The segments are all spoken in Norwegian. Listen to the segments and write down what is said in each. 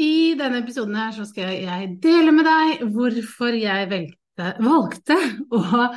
I denne episoden her så skal jeg dele med deg hvorfor jeg valgte, valgte å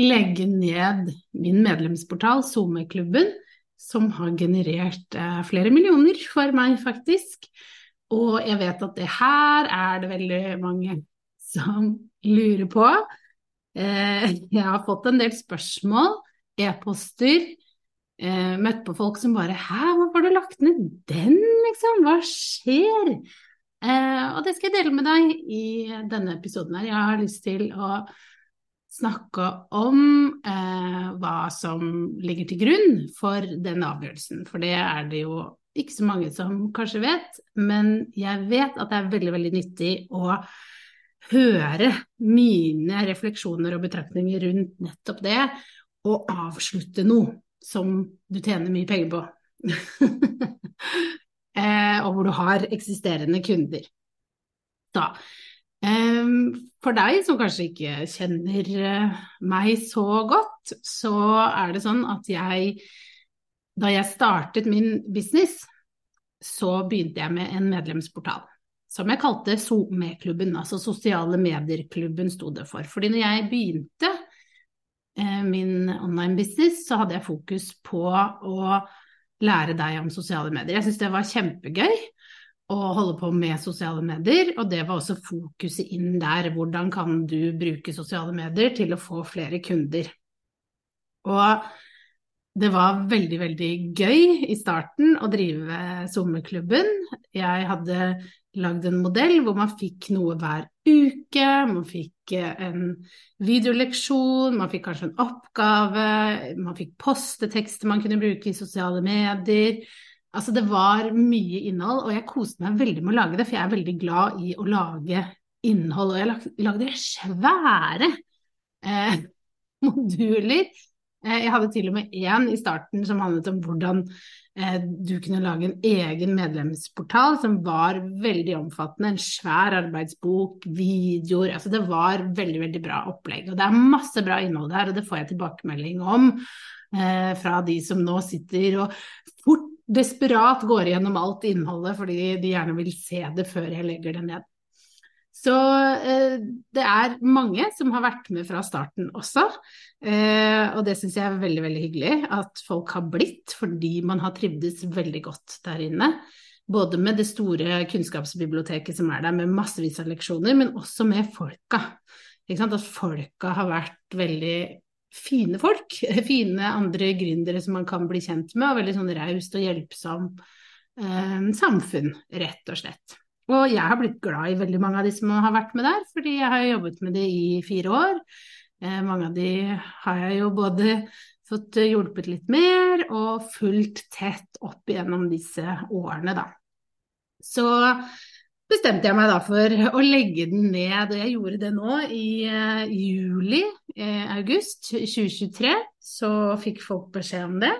legge ned min medlemsportal, SoMe-klubben, som har generert eh, flere millioner for meg, faktisk. Og jeg vet at det her er det veldig mange som lurer på. Eh, jeg har fått en del spørsmål, e-poster, eh, møtt på folk som bare 'hæ, hvorfor har du lagt ned den', liksom? Hva skjer? Eh, og det skal jeg dele med deg i denne episoden her. Jeg har lyst til å snakke om eh, hva som ligger til grunn for den avgjørelsen. For det er det jo ikke så mange som kanskje vet, men jeg vet at det er veldig, veldig nyttig å høre mine refleksjoner og betraktninger rundt nettopp det, og avslutte noe som du tjener mye penger på. eh, og hvor du har eksisterende kunder. Da. Eh, for deg som kanskje ikke kjenner eh, meg så godt, så er det sånn at jeg Da jeg startet min business, så begynte jeg med en medlemsportal. Som jeg kalte SoMe-klubben, altså sosiale medier-klubben sto det for. Fordi når jeg begynte min online business, så hadde jeg fokus på å lære deg om sosiale medier. Jeg syns det var kjempegøy å holde på med sosiale medier, og det var også fokuset inn der. Hvordan kan du bruke sosiale medier til å få flere kunder? Og det var veldig, veldig gøy i starten å drive sommerklubben. Jeg hadde lagd en modell hvor man fikk noe hver uke, man fikk eh, en videoleksjon, man fikk kanskje en oppgave, man fikk postetekster man kunne bruke i sosiale medier. Altså det var mye innhold, og jeg koste meg veldig med å lage det, for jeg er veldig glad i å lage innhold. Og jeg lagde svære eh, moduler jeg hadde til og med én i starten som handlet om hvordan eh, du kunne lage en egen medlemsportal som var veldig omfattende. En svær arbeidsbok, videoer. Altså det var veldig, veldig bra opplegg. Og det er masse bra innhold der, og det får jeg tilbakemelding om eh, fra de som nå sitter og fort desperat går igjennom alt innholdet fordi de gjerne vil se det før jeg legger det ned. Så eh, det er mange som har vært med fra starten også. Eh, og det syns jeg er veldig, veldig hyggelig at folk har blitt, fordi man har trivdes veldig godt der inne. Både med det store kunnskapsbiblioteket som er der med massevis av leksjoner, men også med folka. At folka har vært veldig fine folk. Fine andre gründere som man kan bli kjent med, og veldig sånn raust og hjelpsom eh, samfunn, rett og slett. Og jeg har blitt glad i veldig mange av de som har vært med der, fordi jeg har jobbet med det i fire år. Eh, mange av de har jeg jo både fått hjulpet litt mer og fulgt tett opp gjennom disse årene, da. Så bestemte jeg meg da for å legge den ned, og jeg gjorde det nå i eh, juli, eh, august 2023. Så fikk folk beskjed om det.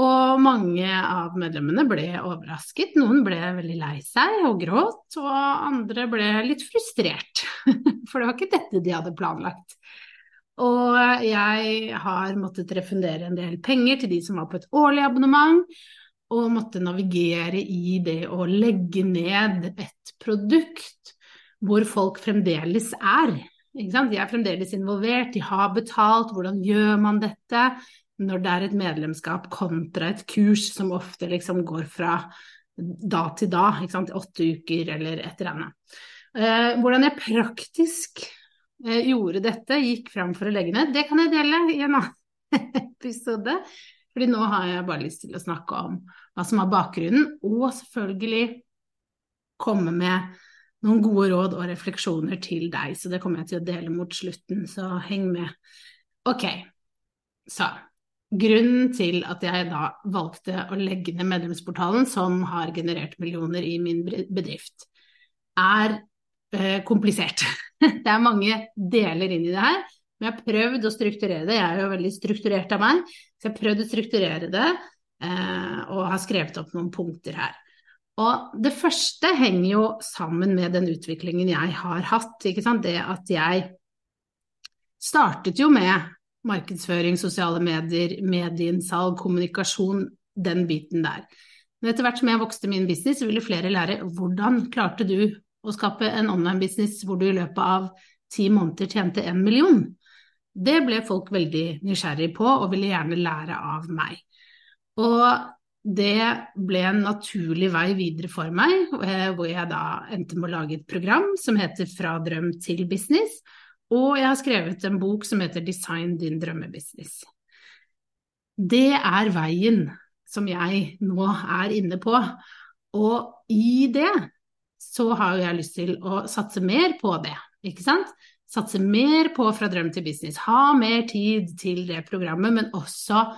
Og mange av medlemmene ble overrasket. Noen ble veldig lei seg og gråt, og andre ble litt frustrert. For det var ikke dette de hadde planlagt. Og jeg har måttet refundere en del penger til de som var på et årlig abonnement, og måtte navigere i det å legge ned et produkt hvor folk fremdeles er. De er fremdeles involvert, de har betalt, hvordan gjør man dette? Når det er et medlemskap kontra et kurs som ofte liksom går fra da til da, åtte uker eller et eller annet. Eh, hvordan jeg praktisk eh, gjorde dette, gikk fram for å legge ned, det kan jeg dele i en annen episode. Fordi nå har jeg bare lyst til å snakke om hva som er bakgrunnen, og selvfølgelig komme med noen gode råd og refleksjoner til deg. Så det kommer jeg til å dele mot slutten, så heng med. Ok, så grunnen til at jeg da valgte å legge ned medlemsportalen, som har generert millioner i min bedrift, er eh, komplisert. det er mange deler inn i det her. Men jeg har prøvd å strukturere det. Jeg er jo veldig strukturert av meg, så jeg har prøvd å strukturere det eh, og har skrevet opp noen punkter her. Og det første henger jo sammen med den utviklingen jeg har hatt. Det at jeg startet jo med markedsføring, sosiale medier, medieinnsalg, kommunikasjon, den biten der. Men etter hvert som jeg vokste min business, ville flere lære hvordan klarte du å skape en online-business hvor du i løpet av ti måneder tjente en million? Det ble folk veldig nysgjerrig på og ville gjerne lære av meg. Og det ble en naturlig vei videre for meg, eh, hvor jeg da endte med å lage et program som heter Fra drøm til business, og jeg har skrevet en bok som heter Design din drømmebusiness. Det er veien som jeg nå er inne på, og i det så har jeg lyst til å satse mer på det, ikke sant? Satse mer på Fra drøm til business, ha mer tid til det programmet, men også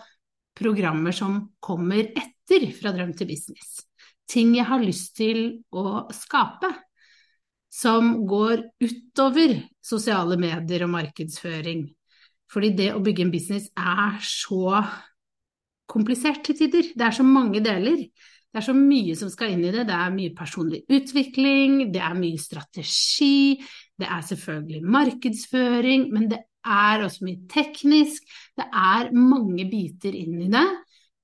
programmer som kommer etter Fra drøm til business. Ting jeg har lyst til å skape, som går utover sosiale medier og markedsføring. Fordi det å bygge en business er så komplisert til tider. Det er så mange deler. Det er så mye som skal inn i det. Det er mye personlig utvikling, det er mye strategi, det er selvfølgelig markedsføring, men det er også mye teknisk. Det er mange biter inn i det.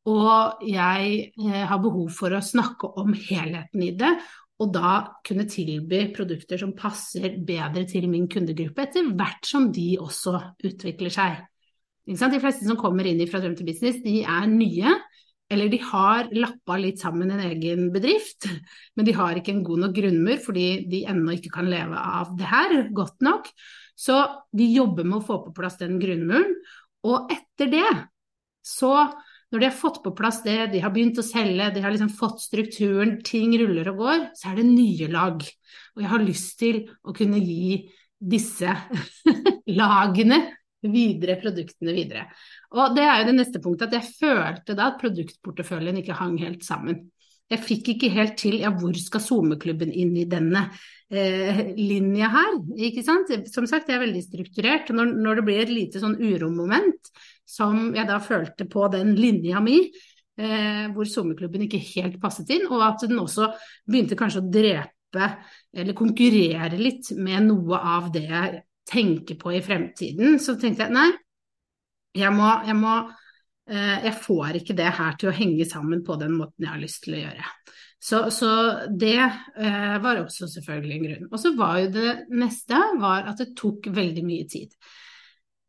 Og jeg eh, har behov for å snakke om helheten i det, og da kunne tilby produkter som passer bedre til min kundegruppe, etter hvert som de også utvikler seg. De fleste som kommer inn fra Drøm til business, de er nye, eller de har lappa litt sammen en egen bedrift, men de har ikke en god nok grunnmur fordi de ennå ikke kan leve av det her godt nok. Så vi jobber med å få på plass den grunnmuren. Og etter det, så når de har fått på plass det, de har begynt å selge, de har liksom fått strukturen, ting ruller og går, så er det nye lag. Og jeg har lyst til å kunne gi disse lagene videre, produktene videre. Og det er jo det neste punktet, at jeg følte da at produktporteføljen ikke hang helt sammen. Jeg fikk ikke helt til ja, hvor skal SoMe-klubben inn i denne eh, linja her, ikke sant. Som sagt, jeg er veldig strukturert. Når, når det blir et lite sånn uromoment, som jeg da følte på den linja mi, eh, hvor SoMe-klubben ikke helt passet inn, og at den også begynte kanskje å drepe eller konkurrere litt med noe av det jeg tenker på i fremtiden, så tenkte jeg nei, jeg må, jeg må jeg får ikke det her til å henge sammen på den måten jeg har lyst til å gjøre. Så, så det eh, var også selvfølgelig en grunn. Og så var jo det neste var at det tok veldig mye tid.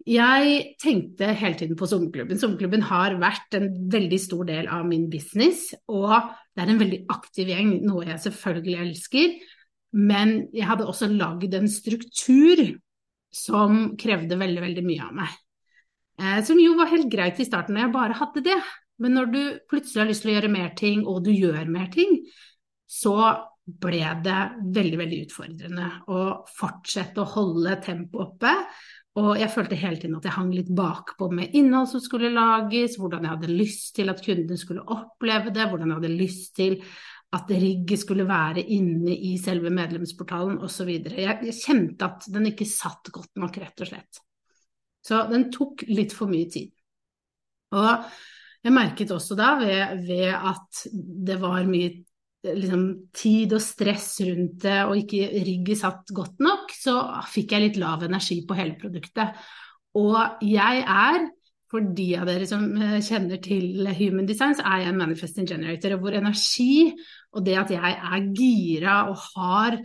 Jeg tenkte hele tiden på sommerklubben. Sommerklubben har vært en veldig stor del av min business, og det er en veldig aktiv gjeng, noe jeg selvfølgelig elsker. Men jeg hadde også lagd en struktur som krevde veldig, veldig mye av meg. Eh, som jo var helt greit i starten når jeg bare hadde det. Men når du plutselig har lyst til å gjøre mer ting, og du gjør mer ting, så ble det veldig, veldig utfordrende å fortsette å holde tempoet oppe. Og jeg følte hele tiden at jeg hang litt bakpå med innhold som skulle lages, hvordan jeg hadde lyst til at kundene skulle oppleve det, hvordan jeg hadde lyst til at rigget skulle være inne i selve medlemsportalen osv. Jeg, jeg kjente at den ikke satt godt nok, rett og slett. Så den tok litt for mye tid. Og jeg merket også da ved, ved at det var mye liksom, tid og stress rundt det, og ikke rigget satt godt nok, så fikk jeg litt lav energi på hele produktet. Og jeg er for de av dere som eh, kjenner til human design, så er jeg en manifesting generator. Hvor energi og det at jeg er gira og har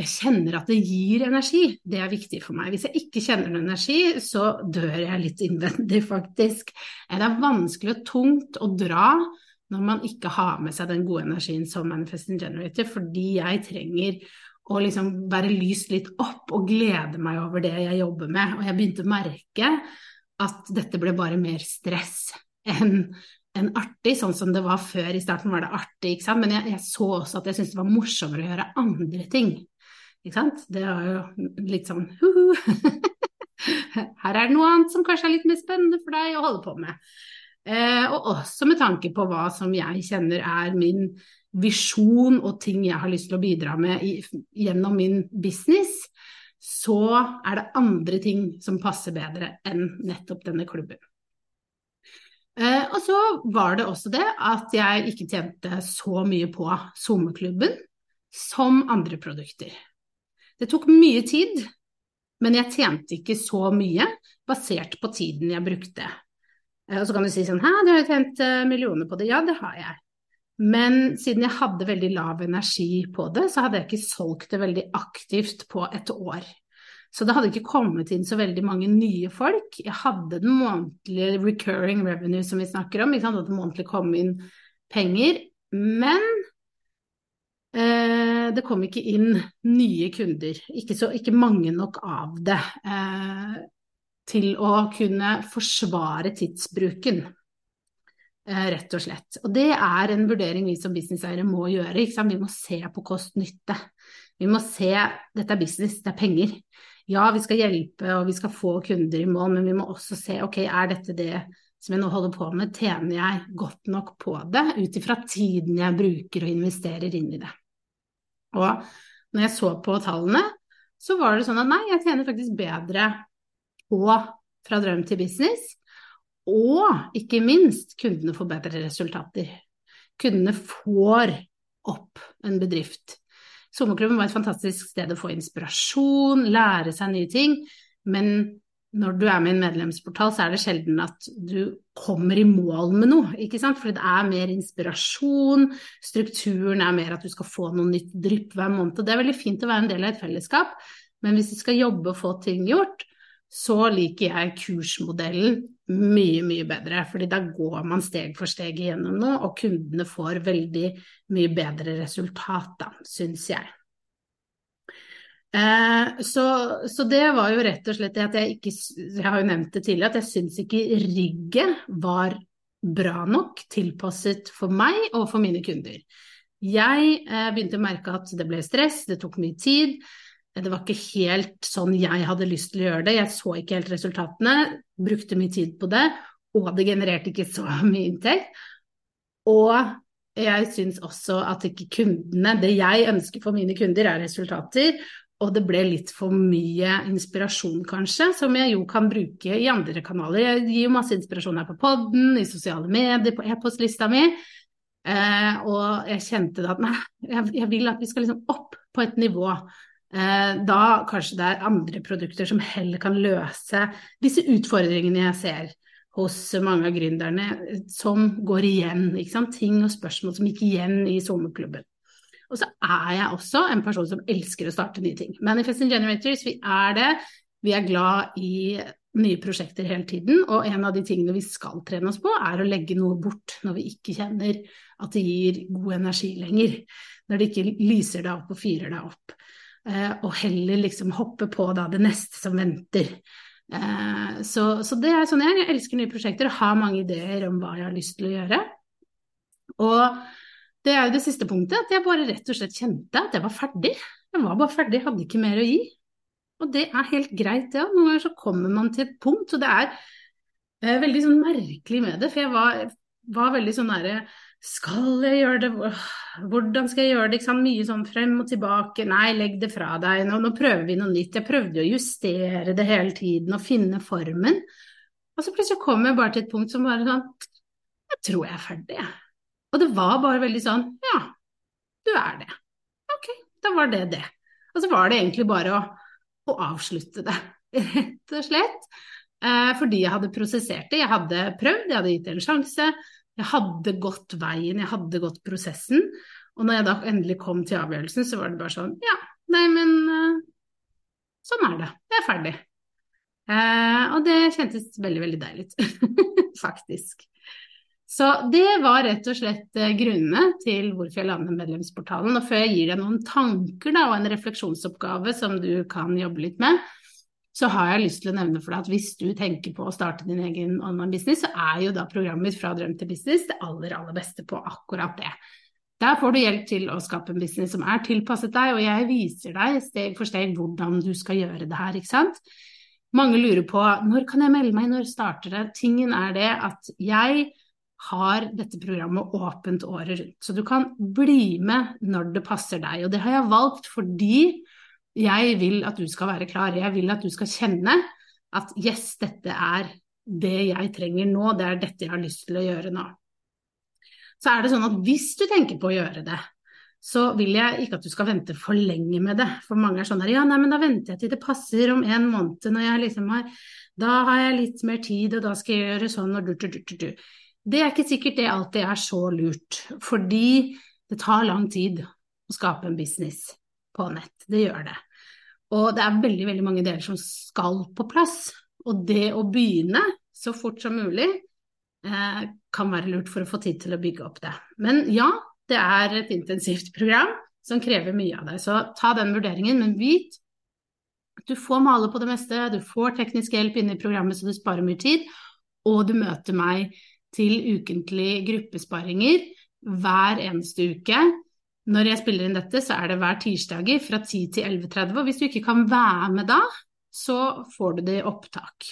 Jeg kjenner at det gir energi, det er viktig for meg. Hvis jeg ikke kjenner noe energi, så dør jeg litt innvendig, faktisk. Det er vanskelig og tungt å dra når man ikke har med seg den gode energien som manifesting generator, fordi jeg trenger å liksom være lyst litt opp og glede meg over det jeg jobber med. Og jeg begynte å merke at dette ble bare mer stress enn en artig, sånn som det var før. I starten var det artig, men jeg, jeg så også at jeg syntes det var morsommere å gjøre andre ting. Ikke sant? Det er jo litt sånn hu-hu. Her er det noe annet som kanskje er litt mer spennende for deg å holde på med. Eh, og også med tanke på hva som jeg kjenner er min visjon og ting jeg har lyst til å bidra med i, gjennom min business, så er det andre ting som passer bedre enn nettopp denne klubben. Eh, og så var det også det at jeg ikke tjente så mye på SoMe-klubben som andre produkter. Det tok mye tid, men jeg tjente ikke så mye basert på tiden jeg brukte. Eh, og så kan du si sånn Hæ, du har jo tjent eh, millioner på det. Ja, det har jeg. Men siden jeg hadde veldig lav energi på det, så hadde jeg ikke solgt det veldig aktivt på et år. Så det hadde ikke kommet inn så veldig mange nye folk. Jeg hadde den månedlige recurring revenue som vi snakker om, ikke sant? at det månedlig kom inn penger. Men eh, det kom ikke inn nye kunder. Ikke, så, ikke mange nok av det. Eh, til å kunne forsvare tidsbruken. Eh, rett og slett. Og det er en vurdering vi som businesseiere må gjøre. Vi må se på kost-nytte. Vi må se dette er business, det er penger. Ja, vi skal hjelpe og vi skal få kunder i mål, men vi må også se ok, er dette det som jeg nå holder på med, tjener jeg godt nok på det ut ifra tiden jeg bruker og investerer inn i det. Og når jeg så på tallene, så var det sånn at nei, jeg tjener faktisk bedre på fra drøm til business og ikke minst, kundene får bedre resultater. Kundene får opp en bedrift. Sommerklubben var et fantastisk sted å få inspirasjon, lære seg nye ting. Men når du er med i en medlemsportal, så er det sjelden at du kommer i mål med noe, ikke sant. For det er mer inspirasjon, strukturen er mer at du skal få noe nytt drypp hver måned. Og det er veldig fint å være en del av et fellesskap, men hvis du skal jobbe og få ting gjort, så liker jeg kursmodellen mye, mye bedre. fordi da går man steg for steg igjennom noe, og kundene får veldig mye bedre resultat, da, syns jeg. Eh, så, så, det var jo rett og slett det at jeg ikke Jeg har jo nevnt det tidligere, at jeg syns ikke rigget var bra nok tilpasset for meg og for mine kunder. Jeg eh, begynte å merke at det ble stress, det tok mye tid. Det var ikke helt sånn jeg hadde lyst til å gjøre det. Jeg så ikke helt resultatene, brukte mye tid på det, og det genererte ikke så mye inntekt. Og jeg syns også at ikke kundene Det jeg ønsker for mine kunder, er resultater. Og det ble litt for mye inspirasjon, kanskje, som jeg jo kan bruke i andre kanaler. Jeg gir jo masse inspirasjon her på podden, i sosiale medier, på e-postlista mi. Eh, og jeg kjente da at nei, jeg, jeg vil at vi skal liksom opp på et nivå Eh, da kanskje det er andre produkter som heller kan løse disse utfordringene jeg ser hos mange av gründerne, som går igjen. Ting og spørsmål som gikk igjen i sommerklubben. Og så er jeg også en person som elsker å starte nye ting. Manifesting Generators, vi er det. Vi er glad i nye prosjekter hele tiden, og en av de tingene vi skal trene oss på, er å legge noe bort når vi ikke kjenner at det gir god energi lenger. Når det ikke lyser deg opp og fyrer deg opp. Eh, og heller liksom hoppe på da det neste som venter. Eh, så, så, det er sånn jeg. Jeg elsker nye prosjekter og har mange ideer om hva jeg har lyst til å gjøre. Og det er jo det siste punktet, at jeg bare rett og slett kjente at jeg var ferdig. Jeg var bare ferdig, hadde ikke mer å gi. Og det er helt greit, det. Ja. Noen ganger så kommer man til et punkt, og det er eh, veldig sånn merkelig med det. For jeg var, var veldig sånn derre skal jeg gjøre det, hvordan skal jeg gjøre det? Mye sånn frem og tilbake, nei, legg det fra deg, nå, nå, prøver vi noe nytt. Jeg prøvde å justere det hele tiden og finne formen. Og så plutselig kom jeg bare til et punkt som bare sånn Jeg tror jeg er ferdig, jeg. Og det var bare veldig sånn Ja, du er det. Ok, da var det det. Og så var det egentlig bare å, å avslutte det, rett og slett. Eh, fordi jeg hadde prosessert det, jeg hadde prøvd, jeg hadde gitt det en sjanse. Jeg hadde gått veien, jeg hadde gått prosessen. Og når jeg da endelig kom til avgjørelsen, så var det bare sånn Ja, nei, men uh, sånn er det. Jeg er ferdig. Eh, og det kjentes veldig, veldig deilig ut, faktisk. Så det var rett og slett eh, grunnene til hvorfor jeg landet medlemsportalen. Og før jeg gir deg noen tanker da, og en refleksjonsoppgave som du kan jobbe litt med, så har jeg lyst til å nevne for deg at hvis du tenker på å starte din egen online business, så er jo da programmet Fra drøm til business det aller, aller beste på akkurat det. Der får du hjelp til å skape en business som er tilpasset deg, og jeg viser deg steg for steg hvordan du skal gjøre det her, ikke sant. Mange lurer på når kan jeg melde meg, når starter det? Tingen er det at jeg har dette programmet åpent året rundt. Så du kan bli med når det passer deg. Og det har jeg valgt fordi jeg vil at du skal være klar. Jeg vil at du skal kjenne at yes, dette er det jeg trenger nå, det er dette jeg har lyst til å gjøre nå. Så er det sånn at hvis du tenker på å gjøre det, så vil jeg ikke at du skal vente for lenge med det. For mange er sånn her ja, nei, men da venter jeg til det passer om en måned når jeg liksom har Da har jeg litt mer tid, og da skal jeg gjøre sånn og du, du, du, du. Det er ikke sikkert det alltid er så lurt, fordi det tar lang tid å skape en business på nett. Det gjør det. Og det er veldig, veldig mange deler som skal på plass. Og det å begynne så fort som mulig eh, kan være lurt for å få tid til å bygge opp det. Men ja, det er et intensivt program som krever mye av deg. Så ta den vurderingen, men vit at du får male på det meste, du får teknisk hjelp inne i programmet så du sparer mye tid, og du møter meg til ukentlige gruppesparinger hver eneste uke. Når jeg spiller inn dette, så er det hver tirsdager fra 10 til 11.30. Og hvis du ikke kan være med da, så får du det i opptak.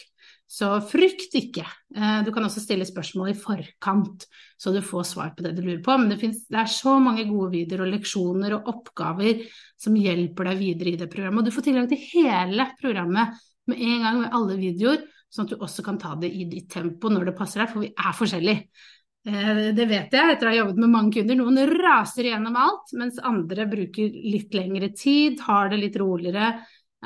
Så frykt ikke. Eh, du kan også stille spørsmål i forkant, så du får svar på det du lurer på. Men det, finnes, det er så mange gode videoer og leksjoner og oppgaver som hjelper deg videre i det programmet. Og du får tilgang til hele programmet med en gang med alle videoer sånn at du også kan ta det i ditt tempo når det passer deg, for vi er forskjellige. Eh, det vet jeg etter å ha jobbet med mange kunder. Noen raser igjennom alt, mens andre bruker litt lengre tid, har det litt roligere.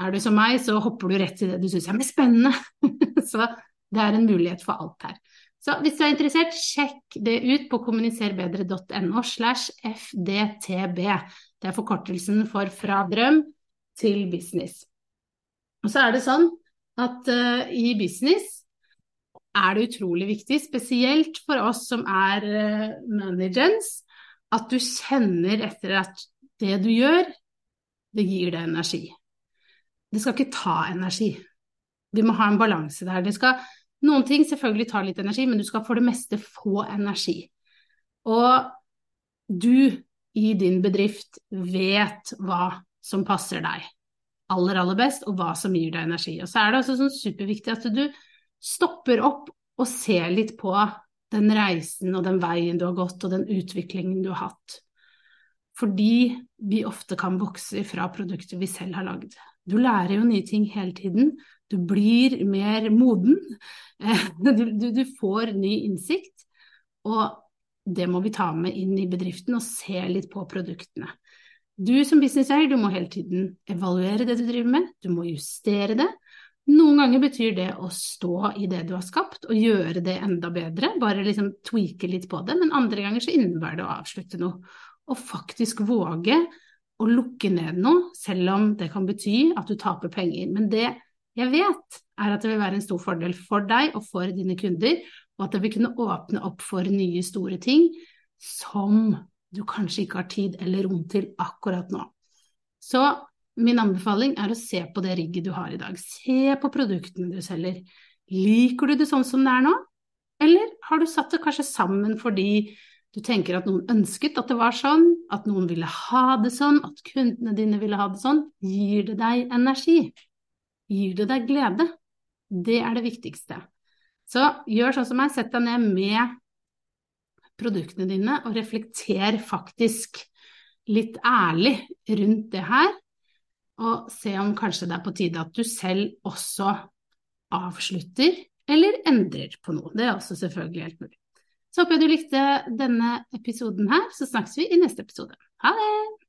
Er du som meg, så hopper du rett til det du syns er mest spennende. så det er en mulighet for alt her. Så hvis du er interessert, sjekk det ut på kommuniserbedre.no slash fdtb. Det er forkortelsen for fra drøm til business. Og så er det sånn at uh, i business er det utrolig viktig, spesielt for oss som er uh, managers, at du kjenner etter at det du gjør, det gir deg energi. Det skal ikke ta energi. Vi må ha en balanse der. Det skal, noen ting selvfølgelig tar litt energi, men du skal for det meste få energi. Og du i din bedrift vet hva som passer deg aller, aller best, og hva som gir deg energi. Og så er det også sånn superviktig at du stopper opp og ser litt på den reisen og den veien du har gått, og den utviklingen du har hatt. Fordi vi ofte kan vokse fra produkter vi selv har lagd. Du lærer jo nye ting hele tiden. Du blir mer moden. Du, du, du får ny innsikt. Og det må vi ta med inn i bedriften og se litt på produktene. Du som businesseier, du må hele tiden evaluere det du driver med, du må justere det. Noen ganger betyr det å stå i det du har skapt og gjøre det enda bedre, bare liksom tweake litt på det, men andre ganger så innebærer det å avslutte noe. Og faktisk våge å lukke ned noe, selv om det kan bety at du taper penger. Men det jeg vet, er at det vil være en stor fordel for deg og for dine kunder, og at det vil kunne åpne opp for nye, store ting som du kanskje ikke har tid eller rom til akkurat nå. Så min anbefaling er å se på det rigget du har i dag. Se på produktene du selger. Liker du det sånn som det er nå, eller har du satt det kanskje sammen fordi du tenker at noen ønsket at det var sånn, at noen ville ha det sånn, at kundene dine ville ha det sånn? Gir det deg energi? Gir det deg glede? Det er det viktigste. Så gjør sånn som meg, sett deg ned med produktene dine, og reflekter faktisk litt ærlig rundt det her. Og se om kanskje det er på tide at du selv også avslutter eller endrer på noe. Det er også selvfølgelig helt mulig. Så håper jeg du likte denne episoden her, så snakkes vi i neste episode. Ha det!